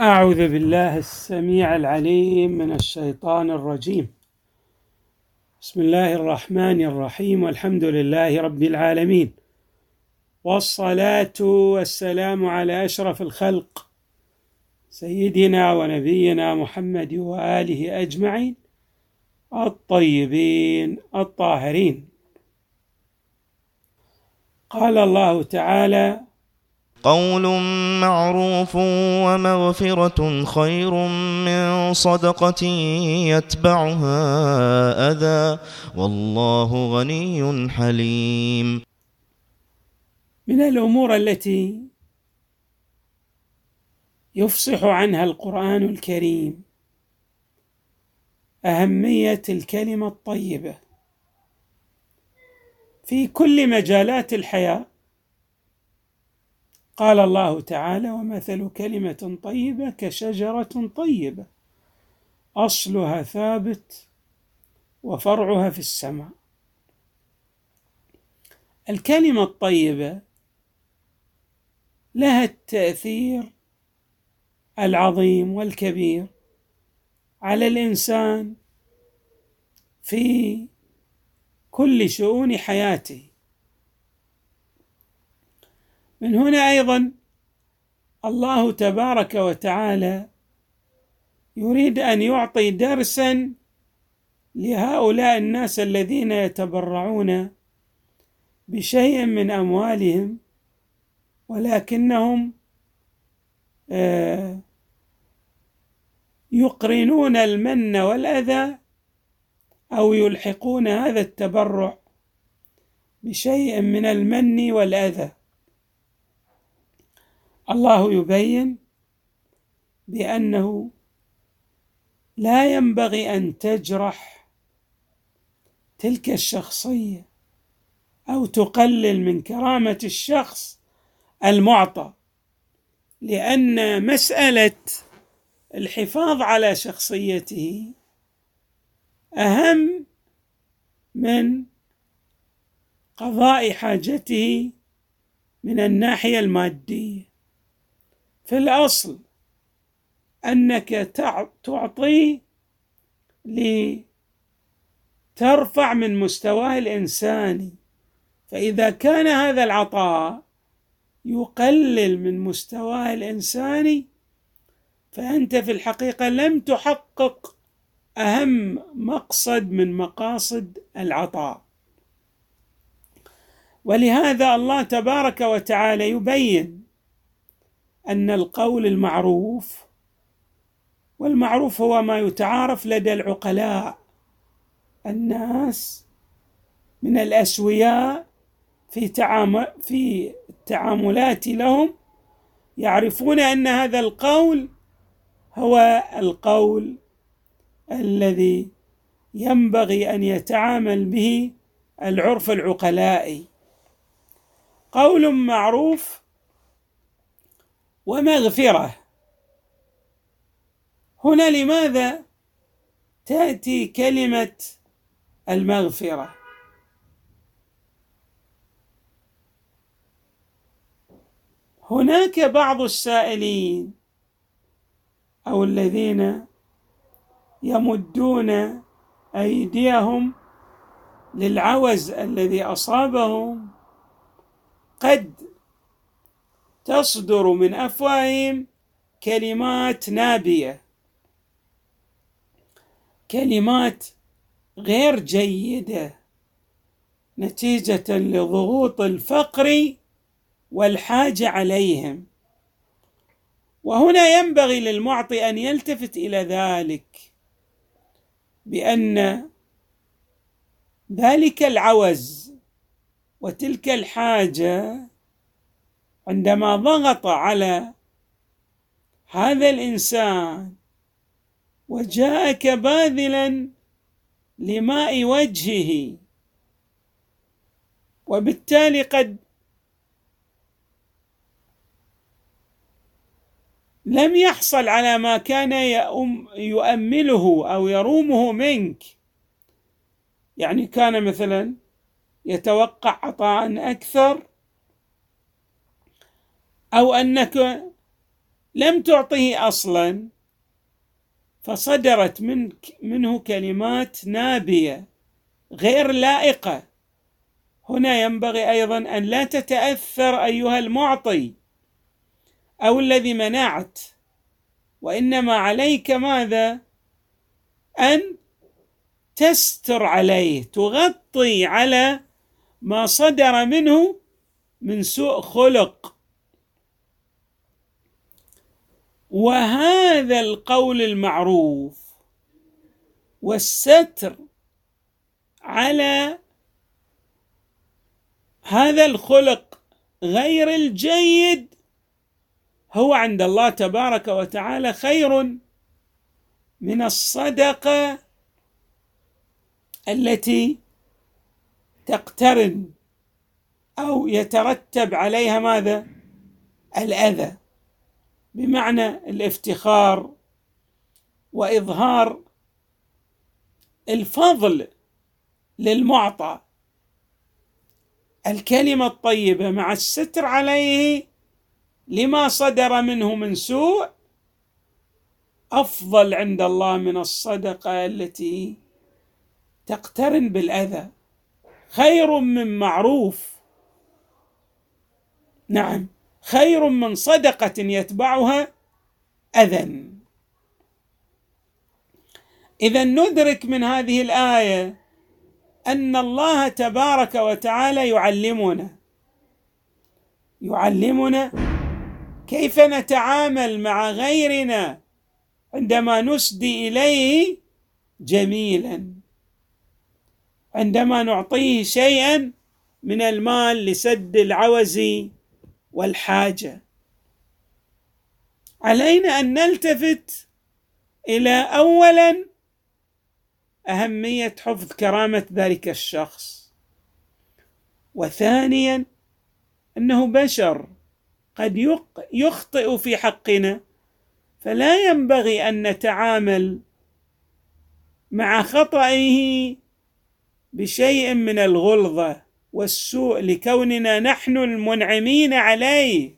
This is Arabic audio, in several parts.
أعوذ بالله السميع العليم من الشيطان الرجيم. بسم الله الرحمن الرحيم والحمد لله رب العالمين والصلاة والسلام على أشرف الخلق سيدنا ونبينا محمد وآله أجمعين الطيبين الطاهرين. قال الله تعالى قول معروف ومغفرة خير من صدقة يتبعها أذى والله غني حليم. من الأمور التي يفصح عنها القرآن الكريم أهمية الكلمة الطيبة في كل مجالات الحياة قال الله تعالى ومثل كلمة طيبة كشجرة طيبة أصلها ثابت وفرعها في السماء. الكلمة الطيبة لها التأثير العظيم والكبير على الإنسان في كل شؤون حياته. من هنا أيضا الله تبارك وتعالى يريد أن يعطي درسا لهؤلاء الناس الذين يتبرعون بشيء من أموالهم ولكنهم آه، يقرنون المن والأذى أو يلحقون هذا التبرع بشيء من المن والأذى. الله يبين بأنه لا ينبغي أن تجرح تلك الشخصية أو تقلل من كرامة الشخص المعطى لأن مسألة الحفاظ على شخصيته أهم من قضاء حاجته من الناحية المادية. في الأصل أنك تعطي لترفع من مستواه الإنساني. فإذا كان هذا العطاء يقلل من مستواه الإنساني فأنت في الحقيقة لم تحقق أهم مقصد من مقاصد العطاء. ولهذا الله تبارك وتعالى يبين أن القول المعروف والمعروف هو ما يتعارف لدى العقلاء. الناس من الأسوياء في تعامل في التعاملات لهم يعرفون أن هذا القول هو القول الذي ينبغي أن يتعامل به العرف العقلائي. قول معروف ومغفرة هنا لماذا تأتي كلمة المغفرة؟ هناك بعض السائلين أو الذين يمدون أيديهم للعوز الذي أصابهم قد تصدر من أفواههم كلمات نابية. كلمات غير جيدة نتيجة لضغوط الفقر والحاجة عليهم. وهنا ينبغي للمعطي أن يلتفت إلى ذلك بأن ذلك العوز وتلك الحاجة عندما ضغط على هذا الإنسان وجاءك باذلا لماء وجهه وبالتالي قد لم يحصل على ما كان يؤمله أو يرومه منك. يعني كان مثلا يتوقع عطاء أكثر أو أنك لم تعطه أصلا فصدرت من منه كلمات نابية غير لائقة. هنا ينبغي أيضا أن لا تتأثر أيها المعطي أو الذي منعت وإنما عليك ماذا؟ أن تستر عليه تغطي على ما صدر منه من سوء خلق. وهذا القول المعروف والستر على هذا الخلق غير الجيد هو عند الله تبارك وتعالى خير من الصدقة التي تقترن أو يترتب عليها ماذا؟ الأذى. بمعنى الافتخار وإظهار الفضل للمعطى. الكلمة الطيبة مع الستر عليه لما صدر منه من سوء أفضل عند الله من الصدقة التي تقترن بالأذى. خير من معروف. نعم. خير من صدقة يتبعها اذى إذا ندرك من هذه الآية أن الله تبارك وتعالى يعلمنا. يعلمنا كيف نتعامل مع غيرنا عندما نسدي إليه جميلا. عندما نعطيه شيئا من المال لسد العوز والحاجة. علينا أن نلتفت إلى اولا أهمية حفظ كرامة ذلك الشخص وثانيا أنه بشر قد يخطئ في حقنا فلا ينبغي أن نتعامل مع خطئه بشيء من الغلظة. والسوء لكوننا نحن المنعمين عليه.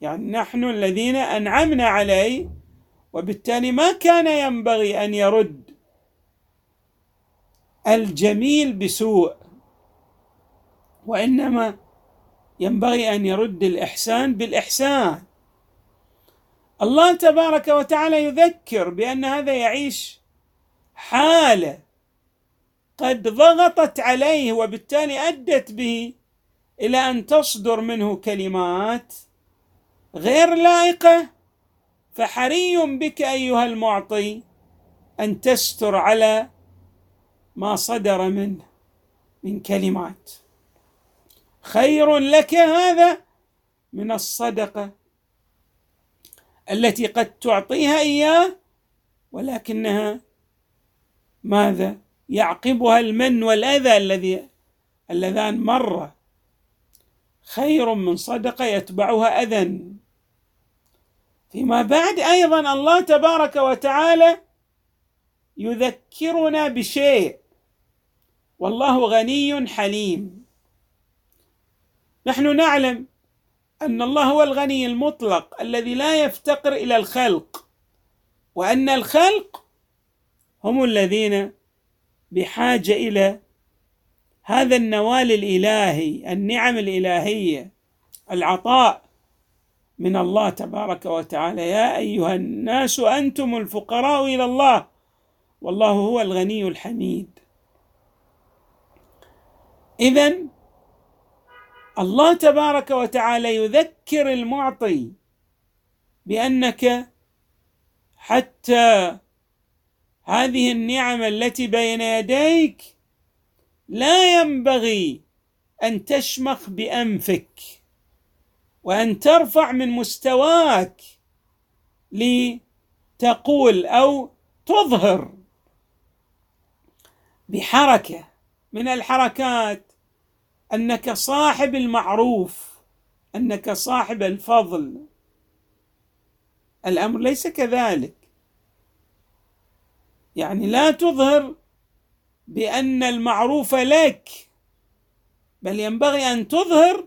يعني نحن الذين أنعمنا عليه وبالتالي ما كان ينبغي أن يرد الجميل بسوء وإنما ينبغي أن يرد الإحسان بالإحسان. الله تبارك وتعالى يذكر بأن هذا يعيش حالة قد ضغطت عليه وبالتالي أدت به إلى أن تصدر منه كلمات غير لائقة فحري بك أيها المعطي أن تستر على ما صدر منه من كلمات. خير لك هذا من الصدقة التي قد تعطيها إياه ولكنها ماذا؟ يعقبها المن والأذى الذي اللذان مره خير من صدقة يتبعها أذى. فيما بعد أيضا الله تبارك وتعالى يذكرنا بشيء. والله غني حليم. نحن نعلم أن الله هو الغني المطلق الذي لا يفتقر إلى الخلق وأن الخلق هم الذين بحاجة إلى هذا النوال الإلهي النعم الإلهية العطاء من الله تبارك وتعالى. يا أيها الناس أنتم الفقراء إلى الله والله هو الغني الحميد. اذا الله تبارك وتعالى يذكر المعطي بأنك حتى هذه النعم التي بين يديك لا ينبغي أن تشمخ بأنفك وأن ترفع من مستواك لتقول أو تظهر بحركة من الحركات. أنك صاحب المعروف أنك صاحب الفضل. الأمر ليس كذلك. يعني لا تظهر بأن المعروف لك بل ينبغي أن تظهر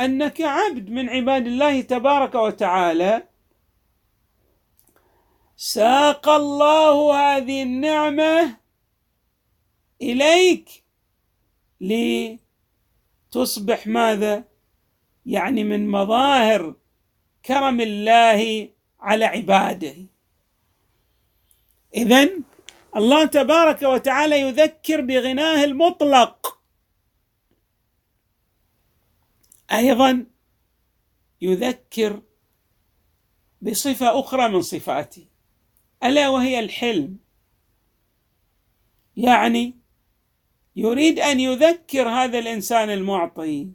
أنك عبد من عباد الله تبارك وتعالى. ساق الله هذه النعمة إليك لتصبح ماذا؟ يعني من مظاهر كرم الله على عباده. اذا الله تبارك وتعالى يذكر بغناه المطلق. أيضا يذكر بصفة أخرى من صفاته ألا وهي الحلم. يعني يريد أن يذكر هذا الإنسان المعطي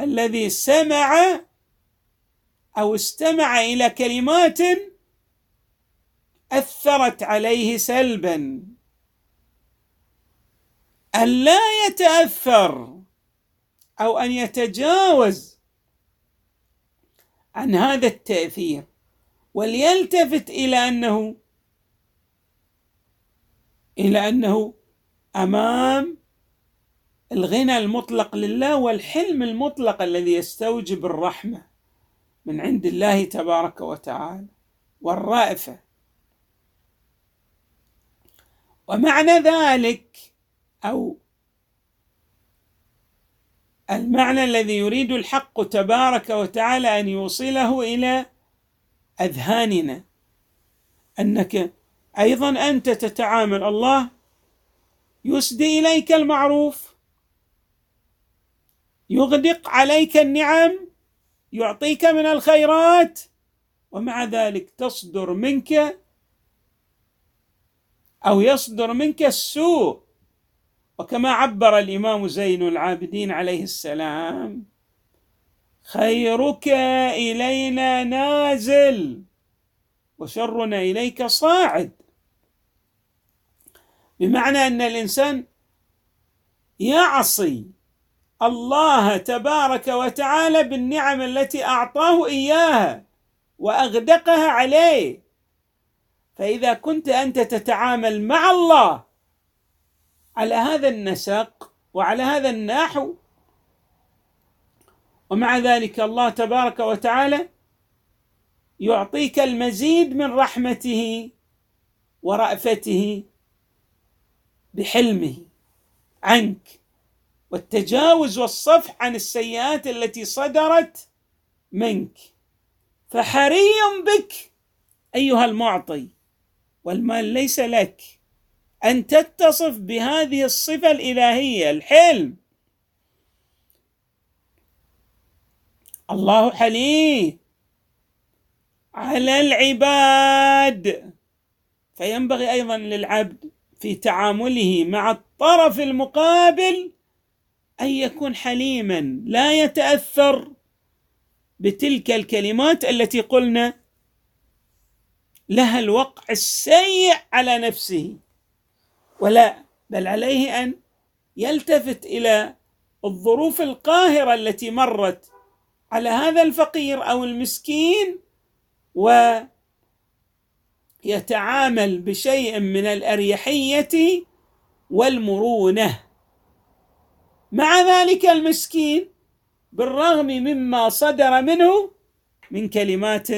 الذي سمع أو استمع إلى كلمات أثرت عليه سلبا. أن لا يتأثر أو أن يتجاوز عن هذا التأثير وليلتفت إلى أنه إلى أنه أمام الغنى المطلق لله والحلم المطلق الذي يستوجب الرحمة من عند الله تبارك وتعالى والرأفه ومعنى ذلك أو المعنى الذي يريد الحق تبارك وتعالى أن يوصله إلى أذهاننا أنك أيضا أنت تتعامل الله يسدي إليك المعروف يغدق عليك النعم يعطيك من الخيرات ومع ذلك تصدر منك أو يصدر منك السوء. وكما عبر الإمام زين العابدين عليه السلام خيرك إلينا نازل وشرنا إليك صاعد. بمعنى أن الإنسان يعصي الله تبارك وتعالى بالنعم التي أعطاه إياها وأغدقها عليه. فإذا كنت أنت تتعامل مع الله على هذا النسق وعلى هذا النحو ومع ذلك الله تبارك وتعالى يعطيك المزيد من رحمته ورأفته بحلمه عنك. والتجاوز والصفح عن السيئات التي صدرت منك. فحري بك أيها المعطي. والمال ليس لك. أن تتصف بهذه الصفة الإلهية الحلم. الله حليم. على العباد. فينبغي أيضا للعبد في تعامله مع الطرف المقابل أن يكون حليما لا يتأثر بتلك الكلمات التي قلنا لها الوقع السيء على نفسه. ولا بل عليه أن يلتفت إلى الظروف القاهرة التي مرت على هذا الفقير أو المسكين ويتعامل بشيء من الأريحية والمرونة. مع ذلك المسكين بالرغم مما صدر منه من كلمات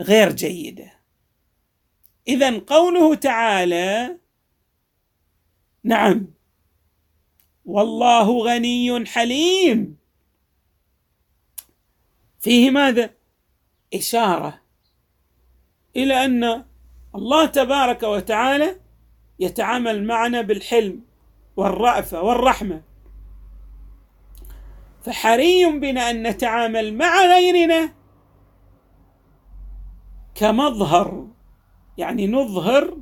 غير جيدة. اذا قوله تعالى نعم والله غني حليم. فيه ماذا؟ إشارة إلى أن الله تبارك وتعالى يتعامل معنا بالحلم والرأفة والرحمة. فحري بنا أن نتعامل مع غيرنا كمظهر يعني نظهر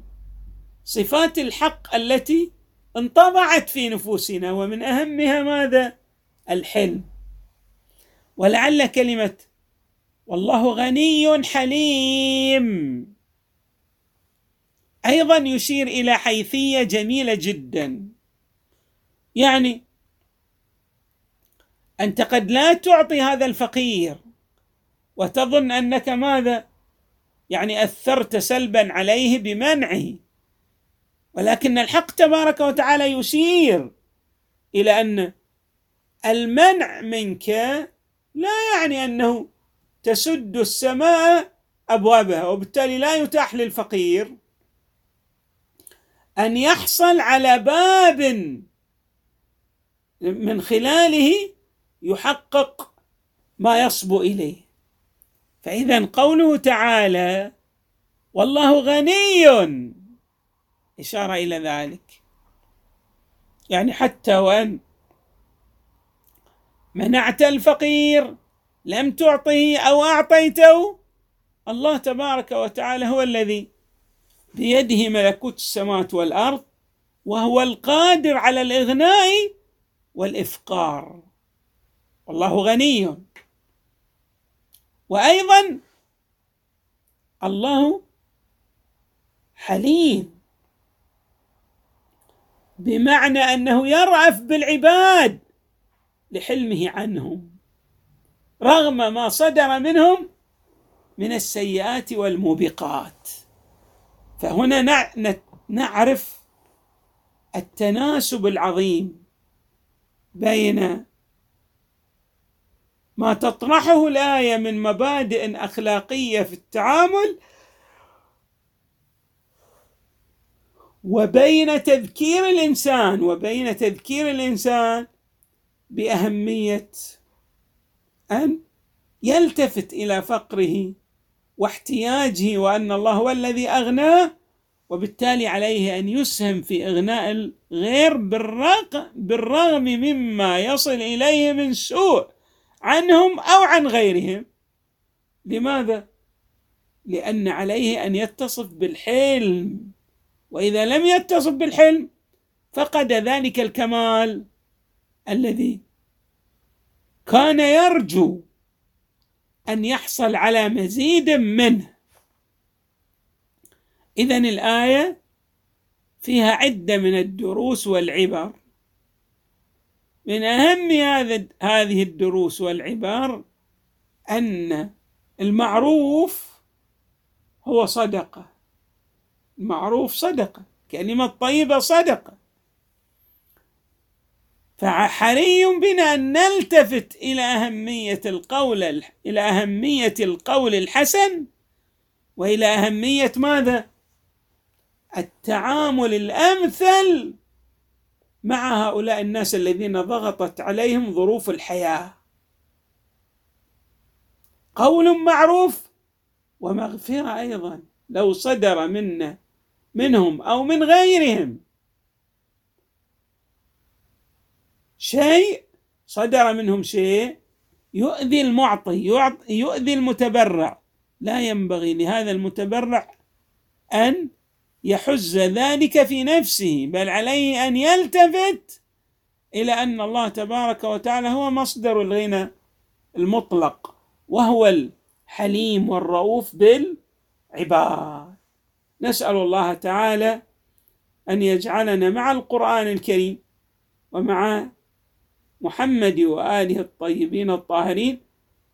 صفات الحق التي انطبعت في نفوسنا ومن أهمها ماذا؟ الحلم. ولعل كلمة والله غني حليم. أيضا يشير إلى حيثية جميلة جدا. يعني أنت قد لا تعطي هذا الفقير وتظن أنك ماذا؟ يعني أثرت سلبا عليه بمنعه. ولكن الحق تبارك وتعالى يشير إلى أن المنع منك لا يعني أنه تسد السماء أبوابها وبالتالي لا يتاح للفقير أن يحصل على باب من خلاله يحقق ما يصبو إليه. فإذا قوله تعالى والله غني. إشارة إلى ذلك. يعني حتى وأن منعت الفقير لم تعطه أو أعطيته الله تبارك وتعالى هو الذي بيده ملكوت السماوات والأرض وهو القادر على الإغناء والإفقار. والله غني. وأيضا الله حليم. بمعنى أنه يرأف بالعباد لحلمه عنهم رغم ما صدر منهم من السيئات والموبقات. فهنا نعرف التناسب العظيم بين ما تطرحه الآية من مبادئ أخلاقية في التعامل وبين تذكير الإنسان وبين تذكير الإنسان بأهمية أن يلتفت إلى فقره واحتياجه وأن الله هو الذي أغناه وبالتالي عليه أن يسهم في إغناء الغير بالرغم مما يصل إليه من سوء. عنهم أو عن غيرهم. لماذا؟ لأن عليه أن يتصف بالحلم. وإذا لم يتصف بالحلم فقد ذلك الكمال الذي كان يرجو أن يحصل على مزيد منه. اذا الآية فيها عدة من الدروس والعبر. من أهم هذه الدروس والعبر أن المعروف هو صدقة المعروف صدقة كلمة طيبة صدقة فحري بنا أن نلتفت إلى أهمية القول إلى أهمية القول الحسن وإلى أهمية ماذا؟ التعامل الأمثل مع هؤلاء الناس الذين ضغطت عليهم ظروف الحياة. قول معروف ومغفرة أيضا. لو صدر منا منهم أو من غيرهم شيء صدر منهم شيء يؤذي المعطي يؤذي المتبرع. لا ينبغي لهذا المتبرع أن يحز ذلك في نفسه بل عليه أن يلتفت إلى أن الله تبارك وتعالى هو مصدر الغنى المطلق وهو الحليم والرؤوف بالعباد. نسأل الله تعالى أن يجعلنا مع القرآن الكريم ومع محمد وآله الطيبين الطاهرين